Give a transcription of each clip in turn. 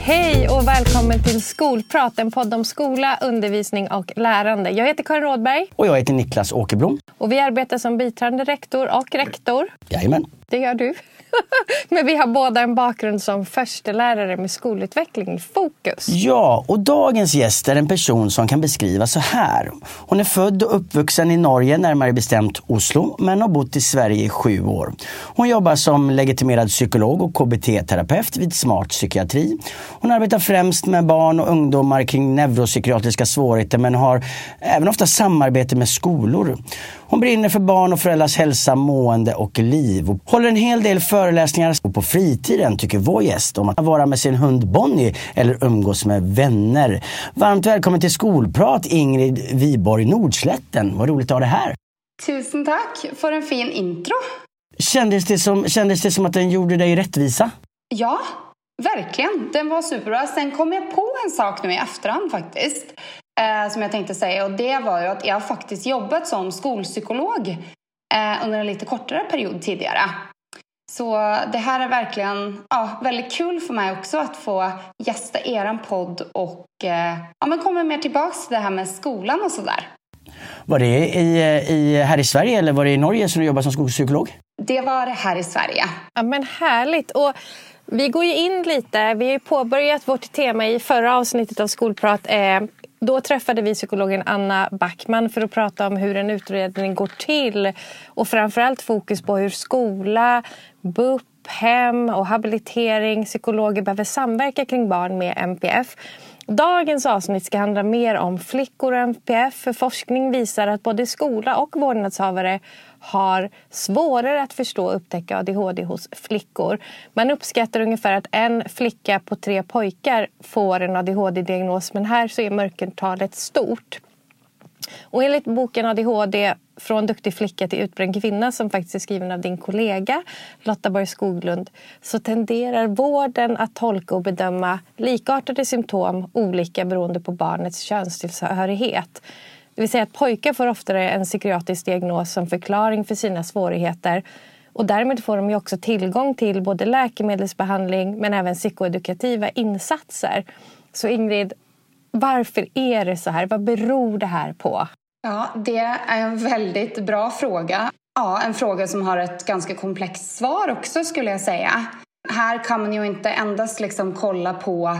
Hej och välkommen till Skolprat, en podd om skola, undervisning och lärande. Jag heter Karin Rådberg. Och jag heter Niklas Åkerblom. Och vi arbetar som biträdande rektor och rektor. Jajamän. Det gör du. Men vi har båda en bakgrund som förstelärare med skolutveckling i fokus. Ja, och dagens gäst är en person som kan beskrivas så här. Hon är född och uppvuxen i Norge, närmare bestämt Oslo, men har bott i Sverige i sju år. Hon jobbar som legitimerad psykolog och KBT-terapeut vid Smart Psykiatri. Hon arbetar främst med barn och ungdomar kring neuropsykiatriska svårigheter men har även ofta samarbete med skolor. Hon brinner för barn och föräldrars hälsa, mående och liv. Och håller en hel del föreläsningar och på fritiden tycker vår gäst om att vara med sin hund Bonnie eller umgås med vänner. Varmt välkommen till Skolprat Ingrid Viborg Nordslätten. Vad roligt att ha dig här. Tusen tack för en fin intro. Kändes det som, kändes det som att den gjorde dig rättvisa? Ja, verkligen. Den var superbra. Sen kom jag på en sak nu i efterhand faktiskt eh, som jag tänkte säga och det var ju att jag faktiskt jobbat som skolpsykolog eh, under en lite kortare period tidigare. Så det här är verkligen ja, väldigt kul för mig också att få gästa er podd och eh, ja, men komma mer tillbaks till det här med skolan och sådär. Var det i, i, här i Sverige eller var det i Norge som du jobbade som skolpsykolog? Det var här i Sverige. Ja men härligt. Och vi går ju in lite, vi har ju påbörjat vårt tema i förra avsnittet av Skolprat eh, då träffade vi psykologen Anna Backman för att prata om hur en utredning går till och framförallt fokus på hur skola, BUP, hem och habilitering, psykologer behöver samverka kring barn med MPF. Dagens avsnitt ska handla mer om flickor och MPF för forskning visar att både skola och vårdnadshavare har svårare att förstå och upptäcka ADHD hos flickor. Man uppskattar ungefär att en flicka på tre pojkar får en ADHD-diagnos men här så är mörkertalet stort. Och enligt boken ADHD från duktig flicka till utbränd kvinna som faktiskt är skriven av din kollega Lotta Borg Skoglund så tenderar vården att tolka och bedöma likartade symptom olika beroende på barnets könstillhörighet. Det vill säga att pojkar får oftare en psykiatrisk diagnos som förklaring för sina svårigheter och därmed får de ju också tillgång till både läkemedelsbehandling men även psykoedukativa insatser. Så Ingrid, varför är det så här? Vad beror det här på? Ja, det är en väldigt bra fråga. Ja, en fråga som har ett ganska komplext svar också skulle jag säga. Här kan man ju inte endast liksom kolla på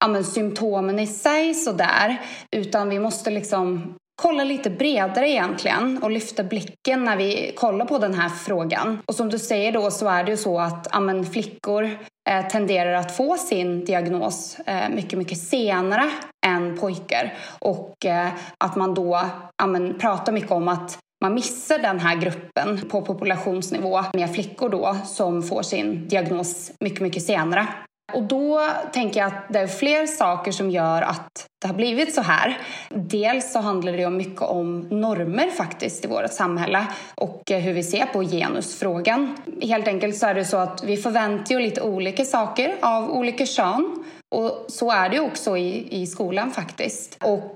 ja, men, symptomen i sig sådär, utan vi måste liksom kolla lite bredare egentligen och lyfta blicken när vi kollar på den här frågan. Och som du säger då så är det ju så att amen, flickor eh, tenderar att få sin diagnos eh, mycket, mycket senare än pojkar. Och eh, att man då amen, pratar mycket om att man missar den här gruppen på populationsnivå med flickor då som får sin diagnos mycket, mycket senare. Och då tänker jag att det är fler saker som gör att det har blivit så här. Dels så handlar det mycket om normer faktiskt i vårt samhälle och hur vi ser på genusfrågan. Helt enkelt så är det så att vi förväntar ju lite olika saker av olika kön och så är det också i, i skolan faktiskt. Och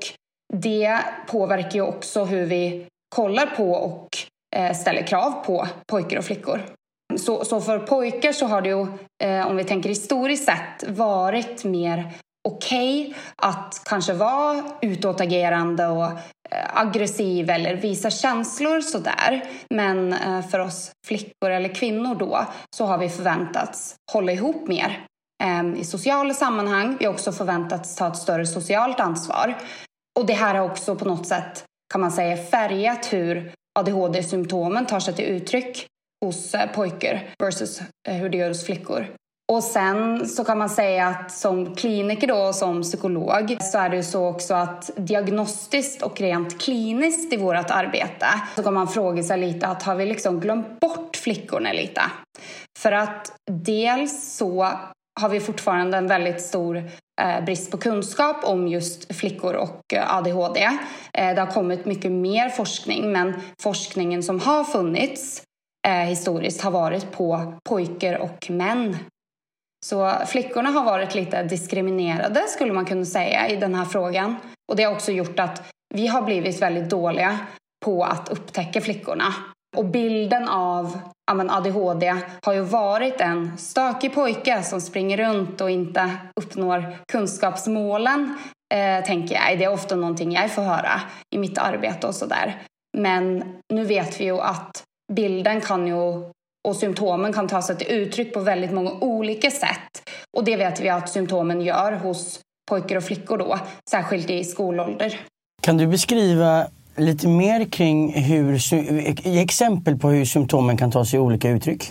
det påverkar ju också hur vi kollar på och eh, ställer krav på pojkar och flickor. Så, så för pojkar så har det ju, eh, om vi tänker historiskt sett, varit mer okej okay att kanske vara utåtagerande och eh, aggressiv eller visa känslor sådär. Men eh, för oss flickor eller kvinnor då så har vi förväntats hålla ihop mer ehm, i sociala sammanhang. Vi har också förväntats ta ett större socialt ansvar. Och det här har också på något sätt kan man säga färgat hur ADHD-symptomen tar sig till uttryck hos pojkar versus eh, hur det gör hos flickor. Och sen så kan man säga att som kliniker då och som psykolog så är det ju så också att diagnostiskt och rent kliniskt i vårt arbete så kan man fråga sig lite att har vi liksom glömt bort flickorna lite? För att dels så har vi fortfarande en väldigt stor eh, brist på kunskap om just flickor och eh, ADHD. Eh, det har kommit mycket mer forskning men forskningen som har funnits eh, historiskt har varit på pojkar och män. Så flickorna har varit lite diskriminerade skulle man kunna säga i den här frågan. Och det har också gjort att vi har blivit väldigt dåliga på att upptäcka flickorna. Och bilden av ja, men ADHD har ju varit en stökig pojke som springer runt och inte uppnår kunskapsmålen. Eh, tänker jag. Det är ofta någonting jag får höra i mitt arbete och sådär. Men nu vet vi ju att bilden kan ju och symptomen kan ta sig till uttryck på väldigt många olika sätt. Och det vet vi att symptomen gör hos pojkar och flickor då, särskilt i skolålder. Kan du beskriva lite mer kring hur, exempel på hur symptomen kan ta sig olika uttryck?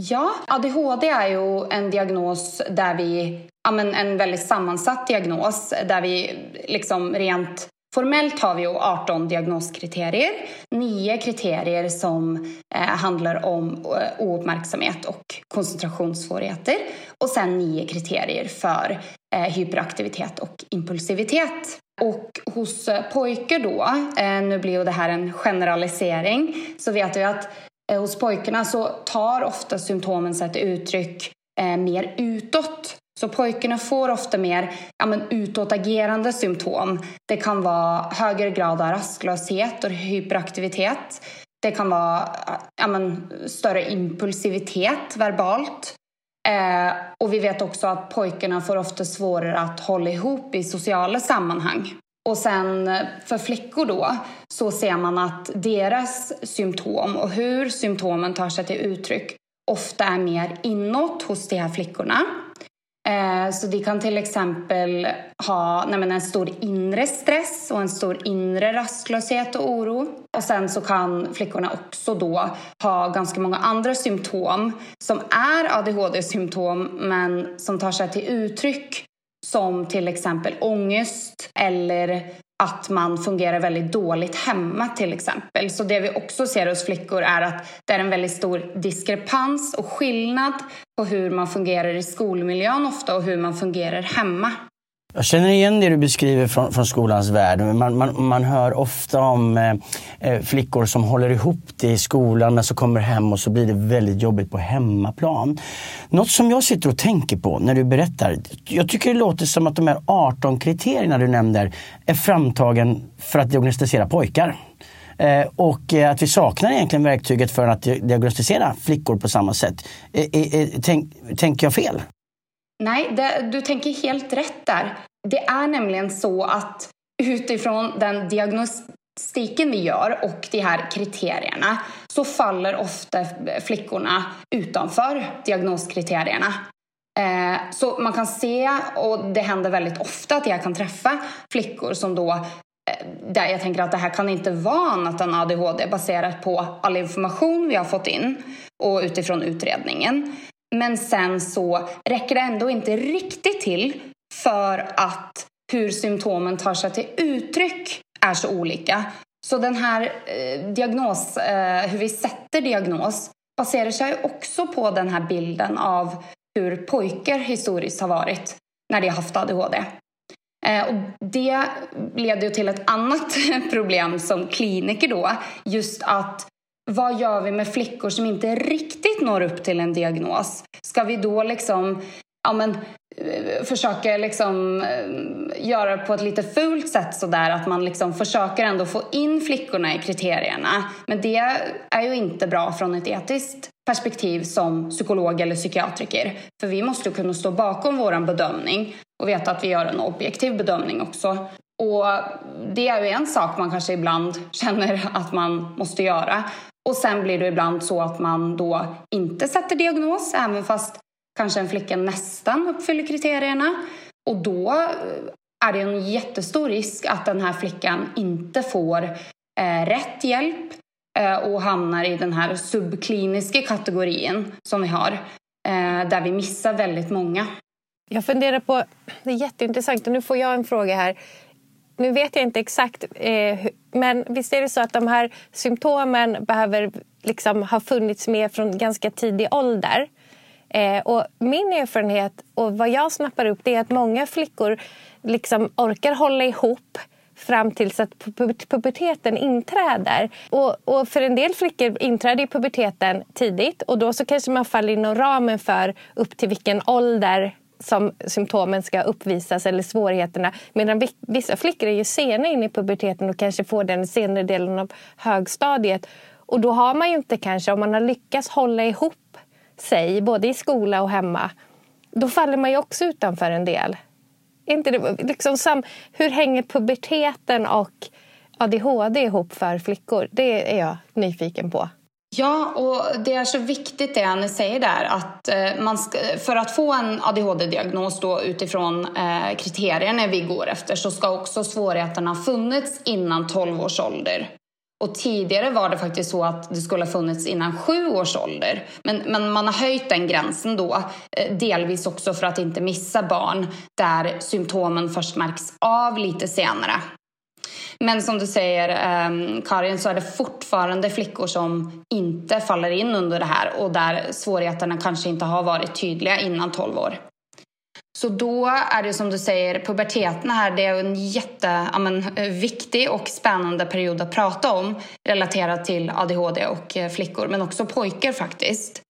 Ja, ADHD är ju en diagnos där vi, ja men en väldigt sammansatt diagnos där vi liksom rent Formellt har vi ju 18 diagnoskriterier, nio kriterier som eh, handlar om eh, ouppmärksamhet och koncentrationssvårigheter. Och sen nio kriterier för eh, hyperaktivitet och impulsivitet. Och hos eh, pojkar då, eh, nu blir ju det här en generalisering, så vet vi att eh, hos pojkarna så tar ofta symptomen sig ett uttryck eh, mer utåt så pojkarna får ofta mer ja, men utåtagerande symptom. Det kan vara högre grad av rastlöshet och hyperaktivitet. Det kan vara ja, men, större impulsivitet verbalt. Eh, och vi vet också att pojkarna får ofta svårare att hålla ihop i sociala sammanhang. Och sen eh, för flickor då så ser man att deras symptom och hur symptomen tar sig till uttryck ofta är mer inåt hos de här flickorna. Eh, så de kan till exempel ha nej en stor inre stress och en stor inre rastlöshet och oro. Och sen så kan flickorna också då ha ganska många andra symptom som är ADHD-symptom men som tar sig till uttryck som till exempel ångest eller att man fungerar väldigt dåligt hemma till exempel. Så det vi också ser hos flickor är att det är en väldigt stor diskrepans och skillnad på hur man fungerar i skolmiljön ofta och hur man fungerar hemma. Jag känner igen det du beskriver från, från skolans värld. Man, man, man hör ofta om eh, eh, flickor som håller ihop det i skolan men så kommer hem och så blir det väldigt jobbigt på hemmaplan. Något som jag sitter och tänker på när du berättar. Jag tycker det låter som att de här 18 kriterierna du nämner är framtagen för att diagnostisera pojkar. Eh, och eh, att vi saknar egentligen verktyget för att diagnostisera flickor på samma sätt. Eh, eh, eh tänk, tänker jag fel? Nej, det, du tänker helt rätt där. Det är nämligen så att utifrån den diagnostiken vi gör och de här kriterierna så faller ofta flickorna utanför diagnoskriterierna. Eh, så man kan se, och det händer väldigt ofta att jag kan träffa flickor som då eh, där jag tänker att det här kan inte vara annat än ADHD baserat på all information vi har fått in och utifrån utredningen. Men sen så räcker det ändå inte riktigt till för att hur symptomen tar sig till uttryck är så olika. Så den här eh, diagnos, eh, hur vi sätter diagnos baserar sig också på den här bilden av hur pojkar historiskt har varit när de har haft ADHD. Eh, och det leder till ett annat problem som kliniker då. Just att vad gör vi med flickor som inte riktigt når upp till en diagnos? Ska vi då liksom ja, men, eh, försöka liksom, eh, göra på ett lite fult sätt sådär att man liksom försöker ändå få in flickorna i kriterierna. Men det är ju inte bra från ett etiskt perspektiv som psykolog eller psykiatriker. För vi måste kunna stå bakom vår bedömning och veta att vi gör en objektiv bedömning också. Och det är ju en sak man kanske ibland känner att man måste göra. Och sen blir det ibland så att man då inte sätter diagnos även fast kanske en flicka nästan uppfyller kriterierna. Och då eh, är det en jättestor risk att den här flickan inte får eh, rätt hjälp eh, och hamnar i den här subkliniska kategorin som vi har, eh, där vi missar väldigt många. Jag funderar på, det är jätteintressant och nu får jag en fråga här nu vet jag inte exakt, eh, men visst är det så att de här symptomen behöver liksom ha funnits med från ganska tidig ålder? Eh, och min erfarenhet och vad jag snappar upp det är att många flickor liksom orkar hålla ihop fram tills att puberteten inträder. Och, och, för en del flickor inträder puberteten tidigt och då så kanske man faller inom ramen för upp till vilken ålder som symptomen ska uppvisas eller svårigheterna. Medan vissa flickor är ju sena in i puberteten och kanske får den senare delen av högstadiet. Och då har man ju inte kanske, om man har lyckats hålla ihop sig, både i skola och hemma, då faller man ju också utanför en del. Inte det, liksom sam, hur hänger puberteten och ADHD ihop för flickor? Det är jag nyfiken på. Ja, och det är så viktigt det ni säger där att eh, man ska, för att få en ADHD-diagnos då utifrån eh, kriterierna vi går efter så ska också svårigheterna ha funnits innan 12 års ålder. Och tidigare var det faktiskt så att det skulle ha funnits innan sju års ålder. Men, men man har höjt den gränsen då, eh, delvis också för att inte missa barn där symptomen först märks av lite senare. Men som du säger, eh, Karin, så är det fortfarande flickor som inte faller in under det här och där svårigheterna kanske inte har varit tydliga innan 12 år. Så då är det som du säger, puberteten här, det är en jätteviktig ja, och spännande period att prata om relaterat till ADHD och eh, flickor, men också pojkar faktiskt.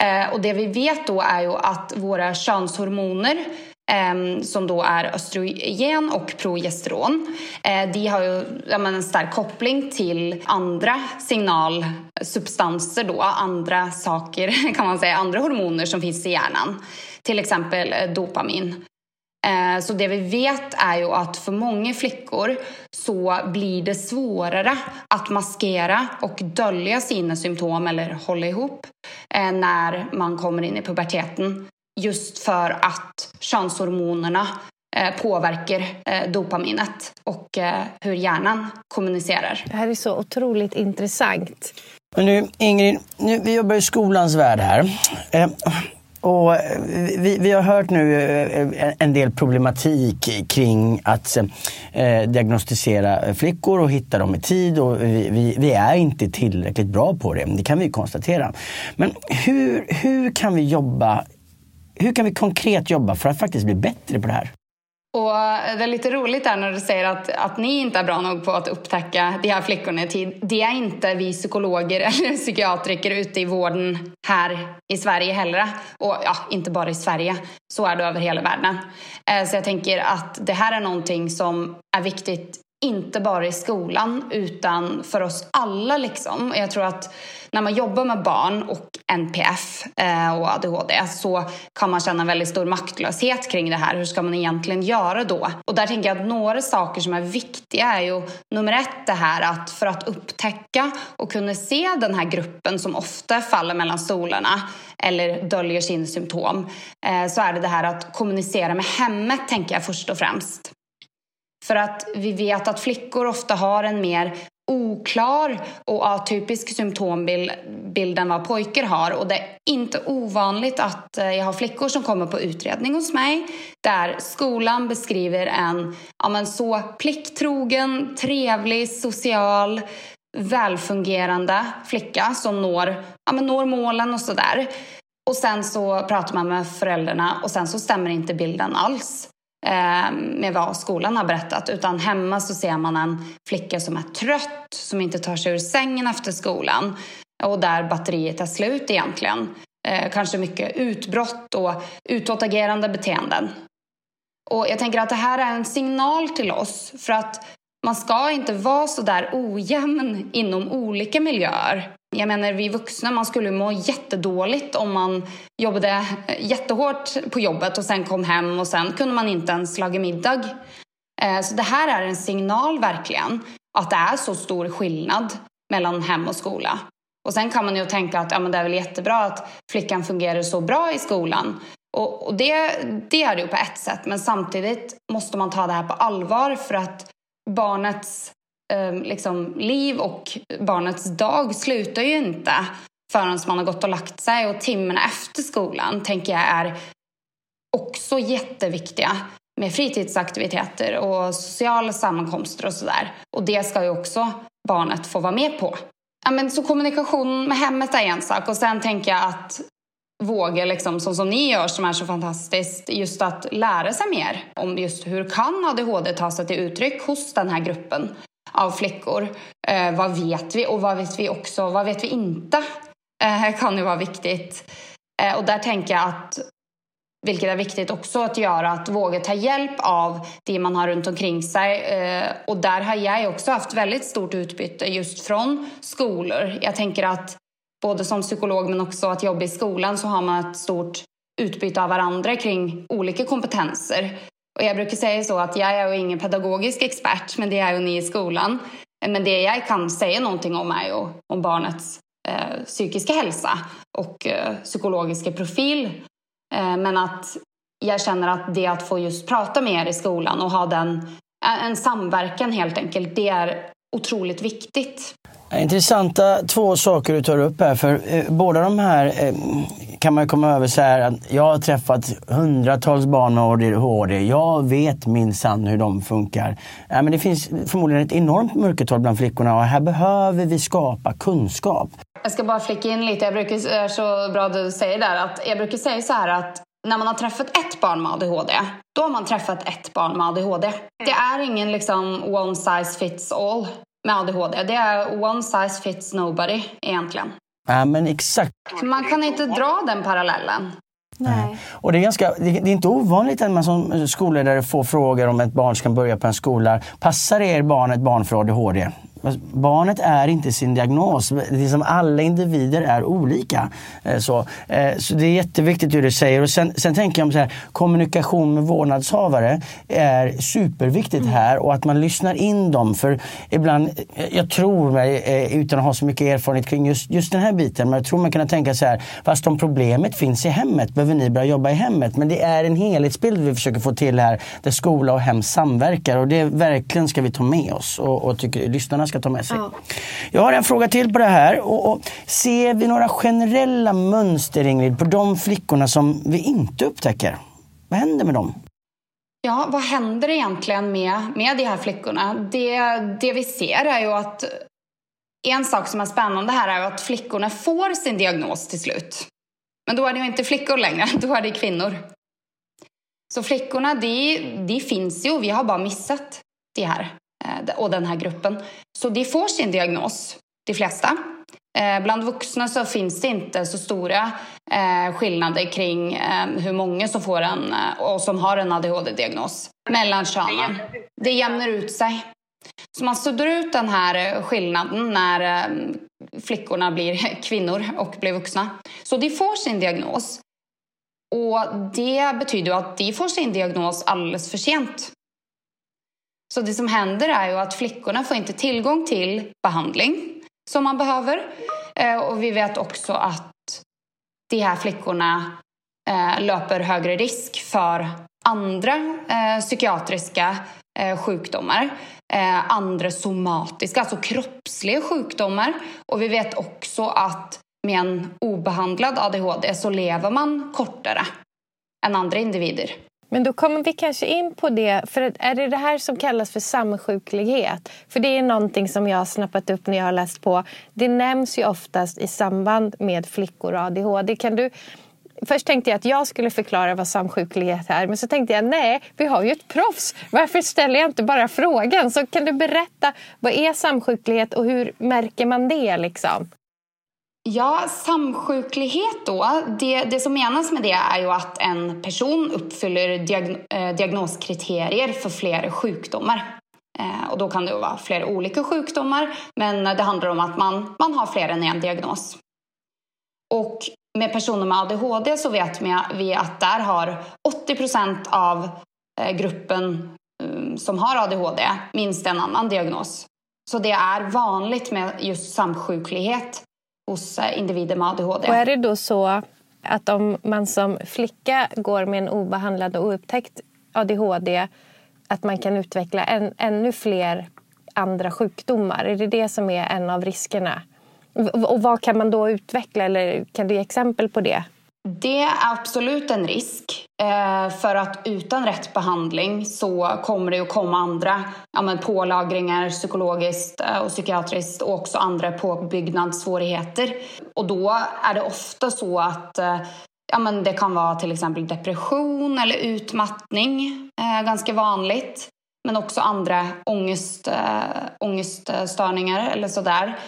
Eh, och det vi vet då är ju att våra könshormoner Ehm, som då är östrogen och progesteron. Eh, de har ju en stark koppling till andra signalsubstanser då, andra saker kan man säga, andra hormoner som finns i hjärnan till exempel eh, dopamin. Eh, så det vi vet är ju att för många flickor så blir det svårare att maskera och dölja sina symptom eller hålla ihop när man kommer in i puberteten. Just för att könshormonerna påverkar dopaminet och hur hjärnan kommunicerar. Det här är så otroligt intressant. Men nu Ingrid, nu, vi jobbar i skolans värld här. Och eh, vi, vi, har hört nu eh, en del problematik kring att eh, diagnostisera flickor och hitta dem i tid och vi, vi, vi, är inte tillräckligt bra på det, det kan vi konstatera. Men hur, hur kan vi jobba, hur kan vi konkret jobba för att faktiskt bli bättre på det här? Och det är lite roligt där när du säger att, att ni inte är bra nog på att upptäcka de här flickorna i tid. Det är inte vi psykologer eller psykiatriker ute i vården här i Sverige heller. Och ja, inte bara i Sverige. Så är det över hela världen. Eh, så jag tänker att det här är någonting som är viktigt inte bara i skolan utan för oss alla. Liksom. Jag tror att när man jobbar med barn och NPF eh, och ADHD så kan man känna väldigt stor maktlöshet kring det här. Hur ska man egentligen göra då? Och där tänker jag att några saker som är viktiga är ju nummer ett det här att för att upptäcka och kunna se den här gruppen som ofta faller mellan stolarna eller döljer sina symptom eh, så är det det här att kommunicera med hemmet tänker jag först och främst. För att vi vet att flickor ofta har en mer oklar och atypisk symptombild än vad pojkar har. Och det är inte ovanligt att eh, jag har flickor som kommer på utredning hos mig där skolan beskriver en ja, men så plikttrogen, trevlig, social, välfungerande flicka som når, ja, men når målen och sådär. Och sen så pratar man med föräldrarna och sen så stämmer inte bilden alls. Eh, med vad skolan har berättat. Utan hemma så ser man en flicka som är trött, som inte tar sig ur sängen efter skolan och där batteriet är slut egentligen. Eh, kanske mycket utbrott och utåtagerande beteenden. Och jag tänker att det här är en signal till oss för att man ska inte vara så där ojämn inom olika miljöer. Jag menar, vi vuxna, man skulle må jättedåligt om man jobbade eh, jättehårt på jobbet och sen kom hem och sen kunde man inte ens laga middag. Eh, så det här är en signal verkligen att det är så stor skillnad mellan hem och skola. Och sen kan man ju tänka att ja, men det är väl jättebra att flickan fungerar så bra i skolan. Och, och det, det är det ju på ett sätt, men samtidigt måste man ta det här på allvar för att barnets Ehm, liksom, liv och barnets dag slutar ju inte förrän man har gått och lagt sig. Och timmarna efter skolan tänker jag är också jätteviktiga med fritidsaktiviteter och sociala sammankomster och sådär. Och det ska ju också barnet få vara med på. Ja, men så kommunikation med hemmet är en sak och sen tänker jag att våga, liksom, som, som ni gör som är så fantastiskt, just att lära sig mer om just hur kan ADHD ta sig till uttryck hos den här gruppen av flickor. Eh, vad vet vi och vad vet vi också, vad vet vi inte? Eh, kan ju vara viktigt. Eh, och där tänker jag att vilket är viktigt också att göra, att våga ta hjälp av det man har runt omkring sig. Eh, och där har jag också haft väldigt stort utbyte just från skolor. Jag tänker att både som psykolog men också att jobba i skolan så har man ett stort utbyte av varandra kring olika kompetenser. Och jag brukar säga så att jag är ju ingen pedagogisk expert, men det är ju ni i skolan. Men det jag kan säga någonting om är ju om barnets eh, psykiska hälsa och eh, psykologiska profil. Eh, men att jag känner att det att få just prata med er i skolan och ha den, eh, en samverkan helt enkelt, det är otroligt viktigt. Intressanta två saker du tar upp här. För eh, båda de här eh, kan man komma över så här att jag har träffat hundratals barn med ADHD. Jag vet minsann hur de funkar. Men det finns förmodligen ett enormt mörkertal bland flickorna och här behöver vi skapa kunskap. Jag ska bara flika in lite. Jag brukar, det är så bra du säger där. Att jag brukar säga så här att när man har träffat ett barn med ADHD, då har man träffat ett barn med ADHD. Det är ingen liksom one size fits all med ADHD. Det är one size fits nobody egentligen. Ja, men exakt. Man kan inte dra den parallellen. Nej. Och det är, ganska, det är inte ovanligt att man som skolledare får frågor om ett barn ska börja på en skola. Passar er barn ett barn för ADHD? Barnet är inte sin diagnos. Det är som alla individer är olika. Eh, så, eh, så det är jätteviktigt hur du säger. Och sen, sen tänker jag om så här, kommunikation med vårdnadshavare är superviktigt mm. här och att man lyssnar in dem. För ibland, jag tror mig, eh, utan att ha så mycket erfarenhet kring just, just den här biten, men jag tror man kan tänka så här, fast om problemet finns i hemmet behöver ni börja jobba i hemmet. Men det är en helhetsbild vi försöker få till här där skola och hem samverkar och det verkligen ska vi ta med oss och, och tycker lyssnarna ska ta med sig. Ja. Jag har en fråga till på det här. Och, och, ser vi några generella mönster, Ingrid, på de flickorna som vi inte upptäcker? Vad händer med dem? Ja, vad händer egentligen med, med de här flickorna? Det, det vi ser är ju att en sak som är spännande här är att flickorna får sin diagnos till slut. Men då är det ju inte flickor längre, då är det kvinnor. Så flickorna, de, de finns ju, vi har bara missat det här. Eh, och den här gruppen. Så de får sin diagnos, de flesta. Eh, bland vuxna så finns det inte så stora eh, skillnader kring hur många som får en och som har en ADHD-diagnos mellan könen. Det jämnar ut sig. Så man suddar ut den här skillnaden när flickorna blir kvinnor och blir vuxna. Så de får sin diagnos. Och det betyder att de får sin diagnos alldeles för sent. Så det som händer är ju att flickorna får inte tillgång till behandling som man behöver. Eh, och vi vet också att de här flickorna eh, löper högre risk för andra eh, psykiatriska sjukdomar. Andra somatiska, alltså kroppsliga sjukdomar. Och vi vet också att med en obehandlad ADHD så lever man kortare än andra individer. Men då kommer vi kanske in på det, för är det det här som kallas för samsjuklighet? För det är någonting som jag har snappat upp när jag har läst på. Det nämns ju oftast i samband med flickor och ADHD. Kan du... Först tänkte jag att jag skulle förklara vad samsjuklighet är, men så tänkte jag nej, vi har ju ett proffs. Varför ställer jag inte bara frågan? Så kan du berätta, vad är samsjuklighet och hur märker man det? Liksom? Ja, samsjuklighet då. Det, det som menas med det är ju att en person uppfyller diagn eh, diagnoskriterier för flera sjukdomar. Eh, och då kan det vara flera olika sjukdomar, men det handlar om att man, man har fler än en diagnos. Och med personer med ADHD så vet vi att där har 80 procent av eh, gruppen mm, som har ADHD minst en annan diagnos. Så det är vanligt med just samsjuklighet hos eh, individer med ADHD. Och är det då så att om man som flicka går med en obehandlad och oupptäckt ADHD att man kan utveckla en, ännu fler andra sjukdomar? Är det det som är en av riskerna? Och vad kan man då utveckla? Eller kan du ge exempel på det? Det är absolut en risk. Eh, för att utan rätt behandling så kommer det att komma andra ja, men pålagringar psykologiskt eh, och psykiatriskt och också andra påbyggnadssvårigheter. Och då är det ofta så att eh, ja, men det kan vara till exempel depression eller utmattning, ganska vanligt. Men också andra ångest, ångeststörningar eller sådär.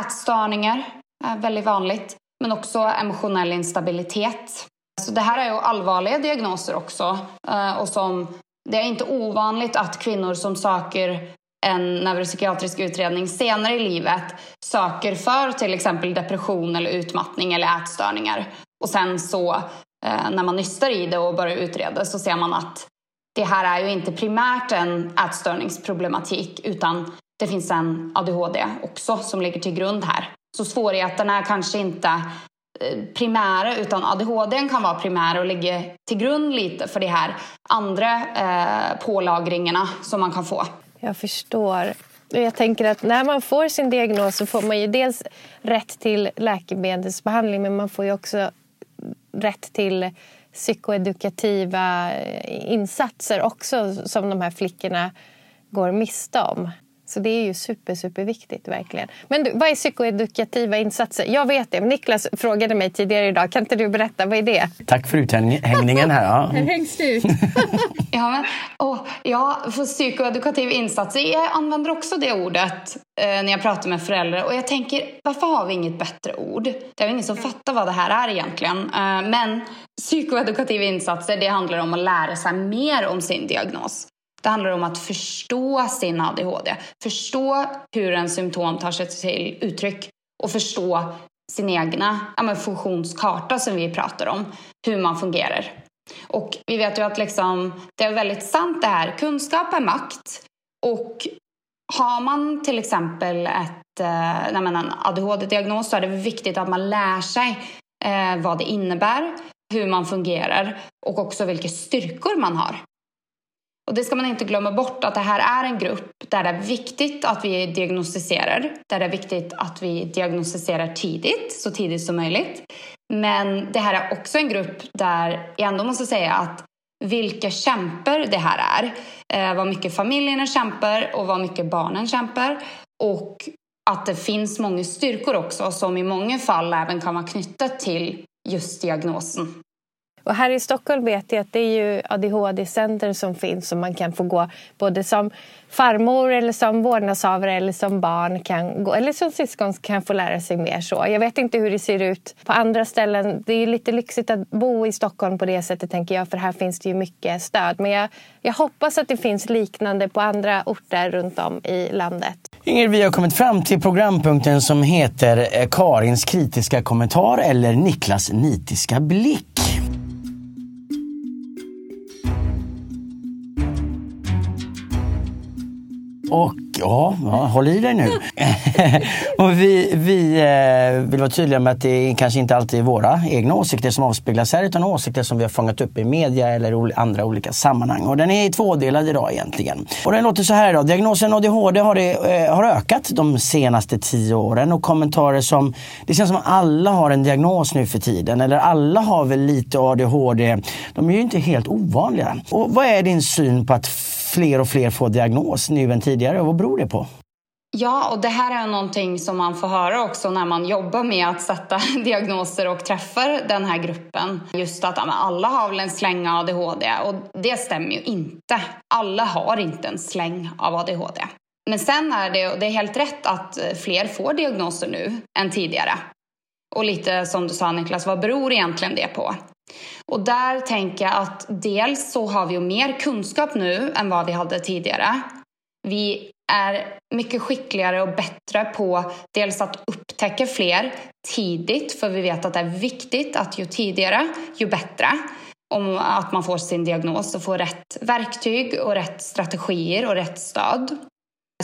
Ätstörningar är väldigt vanligt. Men också emotionell instabilitet Så det här är ju allvarliga diagnoser också. Eh, och som, det är inte ovanligt att kvinnor som söker en neuropsykiatrisk utredning senare i livet söker för till exempel depression eller utmattning eller ätstörningar. Och sen så eh, när man nystar i det och börjar utreda så ser man att det här är ju inte primärt en ätstörningsproblematik utan det finns en ADHD också som ligger till grund här. Så svårigheterna är kanske inte eh, primära utan ADHD kan vara primär och ligga till grund lite för de här andra eh, pålagringarna som man kan få. Jag förstår. Jag tänker att när man får sin diagnos så får man ju dels rätt till läkemedelsbehandling men man får ju också rätt till psykoedukativa eh, insatser också som de här flickorna går miste om. Så det är ju super, superviktigt verkligen. Men du, vad är psykoedukativa insatser? Jag vet det, men Niklas frågade mig tidigare idag. Kan inte du berätta, vad är det? Tack för uthängningen här. Ja. Här hängs det ut. ja, men, oh, ja, för psykoedukativa insatser. Jag använder också det ordet eh, när jag pratar med föräldrar. Och jag tänker, varför har vi inget bättre ord? Det är ingen som fattar vad det här är egentligen. Eh, men psykoedukativa insatser, det handlar om att lära sig mer om sin diagnos. Det handlar om att förstå sin ADHD, förstå hur en symptom tar sig till uttryck och förstå sin egna ja, funktionskarta som vi pratar om, hur man fungerar. Och vi vet ju att liksom, det är väldigt sant det här, kunskap är makt. Och har man till exempel ett, eh, en ADHD-diagnos så är det viktigt att man lär sig eh, vad det innebär, hur man fungerar och också vilka styrkor man har. Och det ska man inte glömma bort att det här är en grupp där det är viktigt att vi diagnostiserar. Där det är viktigt att vi diagnostiserar tidigt, så tidigt som möjligt. Men det här är också en grupp där jag ändå måste säga att vilka kämpar det här är. Eh, vad mycket familjerna kämpar och vad mycket barnen kämpar. Och att det finns många styrkor också som i många fall även kan vara knyttat till just diagnosen. Och här i Stockholm vet jag att det är ju ADHD-center som finns som man kan få gå både som farmor eller som vårdnadshavare eller som barn kan gå, eller som syskon kan få lära sig mer så. Jag vet inte hur det ser ut på andra ställen. Det är lite lyxigt att bo i Stockholm på det sättet tänker jag för här finns det ju mycket stöd. Men jag, jag hoppas att det finns liknande på andra orter runt om i landet. Ingrid, vi har kommit fram till programpunkten som heter eh, Karins kritiska kommentar eller Niklas nitiska blick. Och ja, ja håll i dig nu. och vi, vi eh, vill vara tydliga med att det kanske inte alltid är våra egna åsikter som avspeglas här utan åsikter som vi har fångat upp i media eller andra olika sammanhang. Och den är tvådelad idag egentligen. Och den låter så här idag. Diagnosen ADHD har, det, eh, har ökat de senaste tio åren och kommentarer som det känns som alla har en diagnos nu för tiden eller alla har väl lite ADHD. De är ju inte helt ovanliga. Och vad är din syn på att fler och fler får diagnos nu än tidigare. Vad beror det på? Ja, och det här är någonting som man får höra också när man jobbar med att sätta diagnoser och träffar den här gruppen. Just att alla har väl en släng av ADHD och det stämmer ju inte. Alla har inte en släng av ADHD. Men sen är det, det är helt rätt att eh, fler får diagnoser nu än tidigare. Och lite som du sa Niklas, vad beror egentligen det på? Och där tänker jag att dels så har vi ju mer kunskap nu än vad vi hade tidigare. Vi är mycket skickligare och bättre på dels att upptäcka fler tidigt, för vi vet att det är viktigt att ju tidigare, ju bättre. Om att man får sin diagnos och får rätt verktyg och rätt strategier och rätt stöd.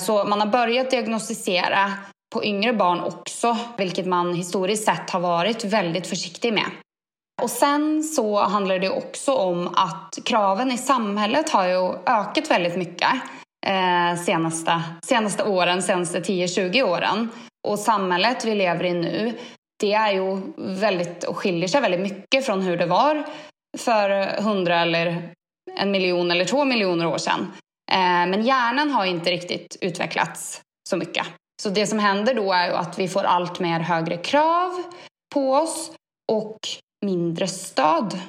Så man har börjat diagnostisera på yngre barn också, vilket man historiskt sett har varit väldigt försiktig med. Och sen så handlar det också om att kraven i samhället har ju ökat väldigt mycket eh, senaste, senaste åren, senaste 10-20 åren. Och samhället vi lever i nu, det är ju väldigt och skiljer sig väldigt mycket från hur det var för hundra eller en miljon eller två miljoner år sedan. Eh, men hjärnan har inte riktigt utvecklats så mycket. Så det som händer då är ju att vi får allt mer högre krav på oss och mindre stöd.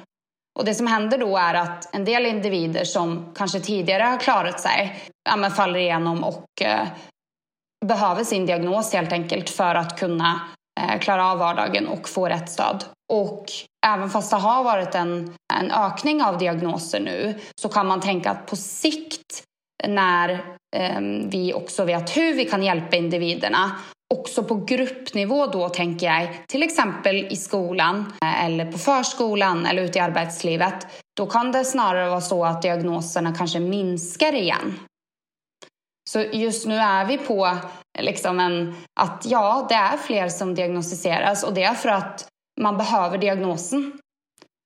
Och det som händer då är att en del individer som kanske tidigare har klarat sig ja, faller igenom och eh, behöver sin diagnos helt enkelt för att kunna eh, klara av vardagen och få rätt stöd. Och även fast det har varit en, en ökning av diagnoser nu så kan man tänka att på sikt när ehm, vi också vet hur vi kan hjälpa individerna också på gruppnivå då tänker jag, till exempel i skolan eh, eller på förskolan eller ute i arbetslivet, då kan det snarare vara så att diagnoserna kanske minskar igen. Så just nu är vi på liksom en, att ja, det är fler som diagnostiseras och det är för att man behöver diagnosen.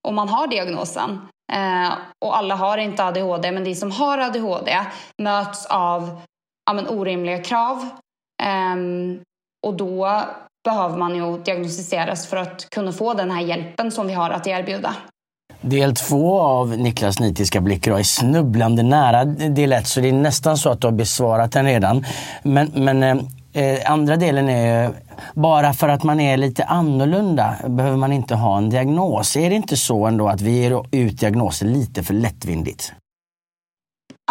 Och man har diagnosen. Eh, och alla har inte ADHD, men de som har ADHD möts av ja, men, orimliga krav. Eh, och då behöver man ju diagnostiseras för att kunna få den här hjälpen som vi har att erbjuda. Del två av Niklas nitiska blickar är snubblande nära del ett så det är nästan så att du har besvarat den redan. Men, men ehm, eh, andra delen är bara för att man är lite annorlunda behöver man inte ha en diagnos. Är det inte så ändå att vi ger ut diagnoser lite för lättvindigt?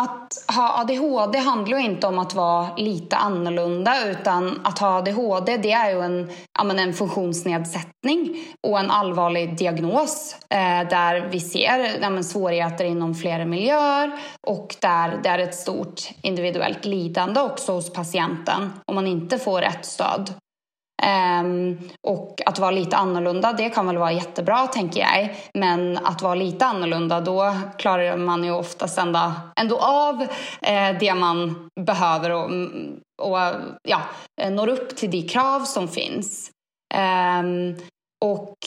Att ha ADHD handlar ju inte om att vara lite annorlunda utan att ha ADHD det är ju en, en funktionsnedsättning och en allvarlig diagnos eh, där vi ser ja, svårigheter inom flera miljöer och där det är ett stort individuellt lidande också hos patienten om man inte får rätt stöd. Um, och att vara lite annorlunda, det kan väl vara jättebra tänker jag. Men att vara lite annorlunda, då klarar man ju oftast ändå, ändå av eh, det man behöver och, och ja, når upp till de krav som finns. Um, och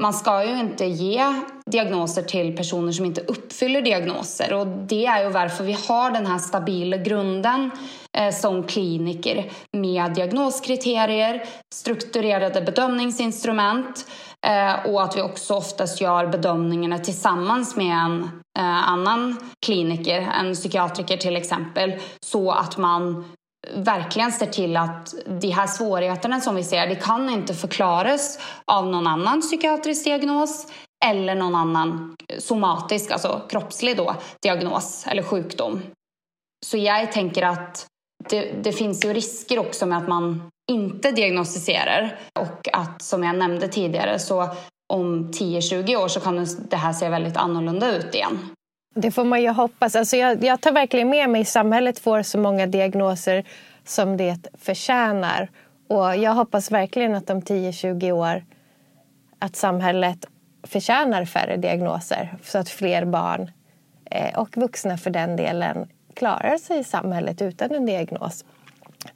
man ska ju inte ge diagnoser till personer som inte uppfyller diagnoser och det är ju varför vi har den här stabila grunden Eh, som kliniker med diagnoskriterier, strukturerade bedömningsinstrument eh, och att vi också oftast gör bedömningarna tillsammans med en eh, annan kliniker, en psykiatriker till exempel, så att man verkligen ser till att de här svårigheterna som vi ser, det kan inte förklaras av någon annan psykiatrisk diagnos eller någon annan somatisk, alltså kroppslig då, diagnos eller sjukdom. Så jag tänker att det, det, finns ju risker också med att man inte diagnostiserar och att som jag nämnde tidigare så om 10-20 år så kan det här se väldigt annorlunda ut igen. Det får man ju hoppas. Alltså jag, jag tar verkligen med mig samhället får så många diagnoser som det förtjänar. Och jag hoppas verkligen att om 10-20 år att samhället förtjänar färre diagnoser så att fler barn eh, och vuxna för den delen klarar sig i samhället utan en diagnos.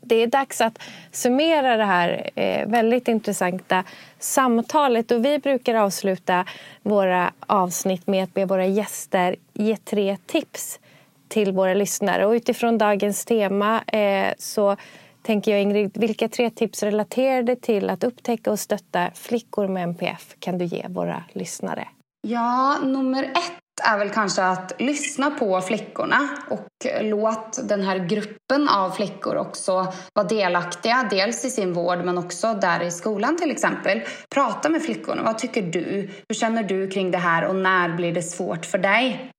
Det är dags att summera det här eh, väldigt intressanta samtalet. Och vi brukar avsluta våra avsnitt med att be våra gäster ge tre tips till våra lyssnare. Och utifrån dagens tema eh, så tänker jag Ingrid, vilka tre tips relaterade till att upptäcka och stötta flickor med NPF kan du ge våra lyssnare? Ja, nummer ett är väl kanske att lyssna på flickorna och låt den här gruppen av flickor också vara delaktiga, dels i sin vård men också där i skolan till exempel. Prata med flickorna, vad tycker du? Hur känner du kring det här och när blir det svårt för dig?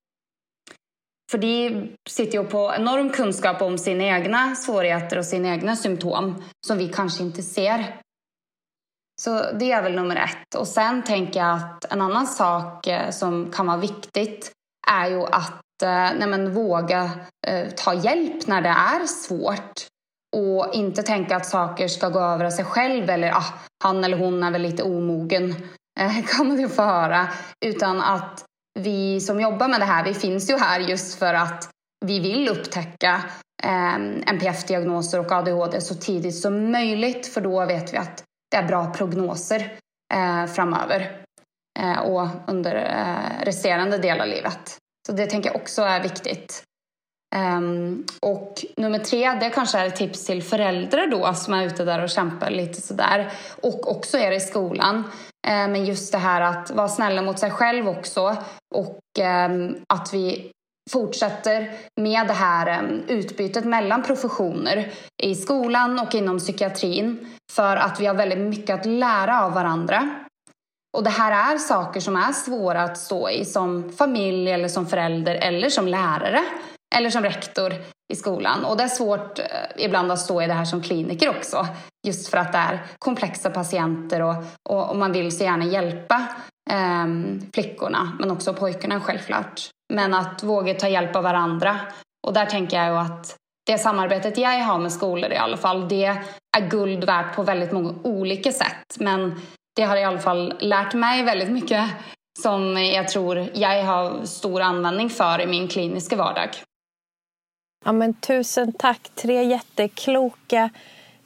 För de sitter ju på enorm kunskap om sina egna svårigheter och sina egna symptom som vi kanske inte ser. Så det är väl nummer ett. Och sen tänker jag att en annan sak eh, som kan vara viktigt är ju att eh, nej men, våga eh, ta hjälp när det är svårt. Och inte tänka att saker ska gå över av sig själv eller ah, han eller hon är väl lite omogen, eh, kan man ju få höra. Utan att vi som jobbar med det här, vi finns ju här just för att vi vill upptäcka eh, NPF-diagnoser och ADHD så tidigt som möjligt för då vet vi att bra prognoser eh, framöver eh, och under eh, resterande del av livet. Så det tänker jag också är viktigt. Um, och nummer tre, det kanske är ett tips till föräldrar då som är ute där och kämpar lite sådär. Och också är det i skolan. Eh, men just det här att vara snälla mot sig själv också. Och ehm, att vi fortsätter med det här utbytet mellan professioner i skolan och inom psykiatrin. För att vi har väldigt mycket att lära av varandra. Och det här är saker som är svåra att stå i som familj eller som förälder eller som lärare. eller som rektor i skolan. Och det är svårt eh, ibland att stå i det här som kliniker också. Just för att det är komplexa patienter och, och, och man vill så gärna hjälpa eh, flickorna, men också pojkarna självklart. Men att våga ta hjälp av varandra. Och där tänker jag ju att det samarbetet jag har med skolor i alla fall, det är guld värt på väldigt många olika sätt. Men det har i alla fall lärt mig väldigt mycket som jag tror jag har stor användning för i min kliniska vardag. Ja, men tusen tack, tre jättekloka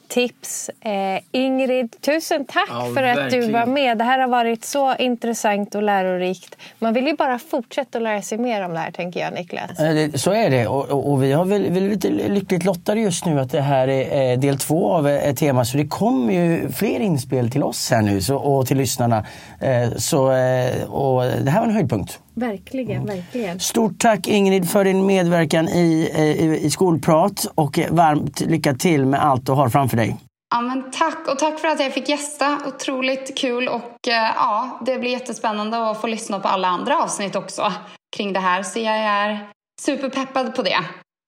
tips. Eh, Ingrid, tusen tack ja, för att verkligen. du var med. Det här har varit så intressant och lärorikt. Man vill ju bara fortsätta att lära sig mer om det här, tänker jag, Niklas. Eh, så är det och, och, och vi har väl, väl lite lyckligt lottade just nu att det här är del två av ett tema så det kommer ju fler inspel till oss här nu så, och till lyssnarna. Eh, så, eh, och det här var en höjdpunkt. Verkligen, verkligen. Stort tack Ingrid för din medverkan i, i, i Skolprat och varmt lycka till med allt du har framför dig. Ja, men tack och tack för att jag fick gästa. Otroligt kul och ja, det blir jättespännande att få lyssna på alla andra avsnitt också kring det här. Så jag är superpeppad på det.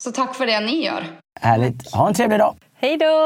Så tack för det ni gör. Härligt. Ha en trevlig dag. Hej då!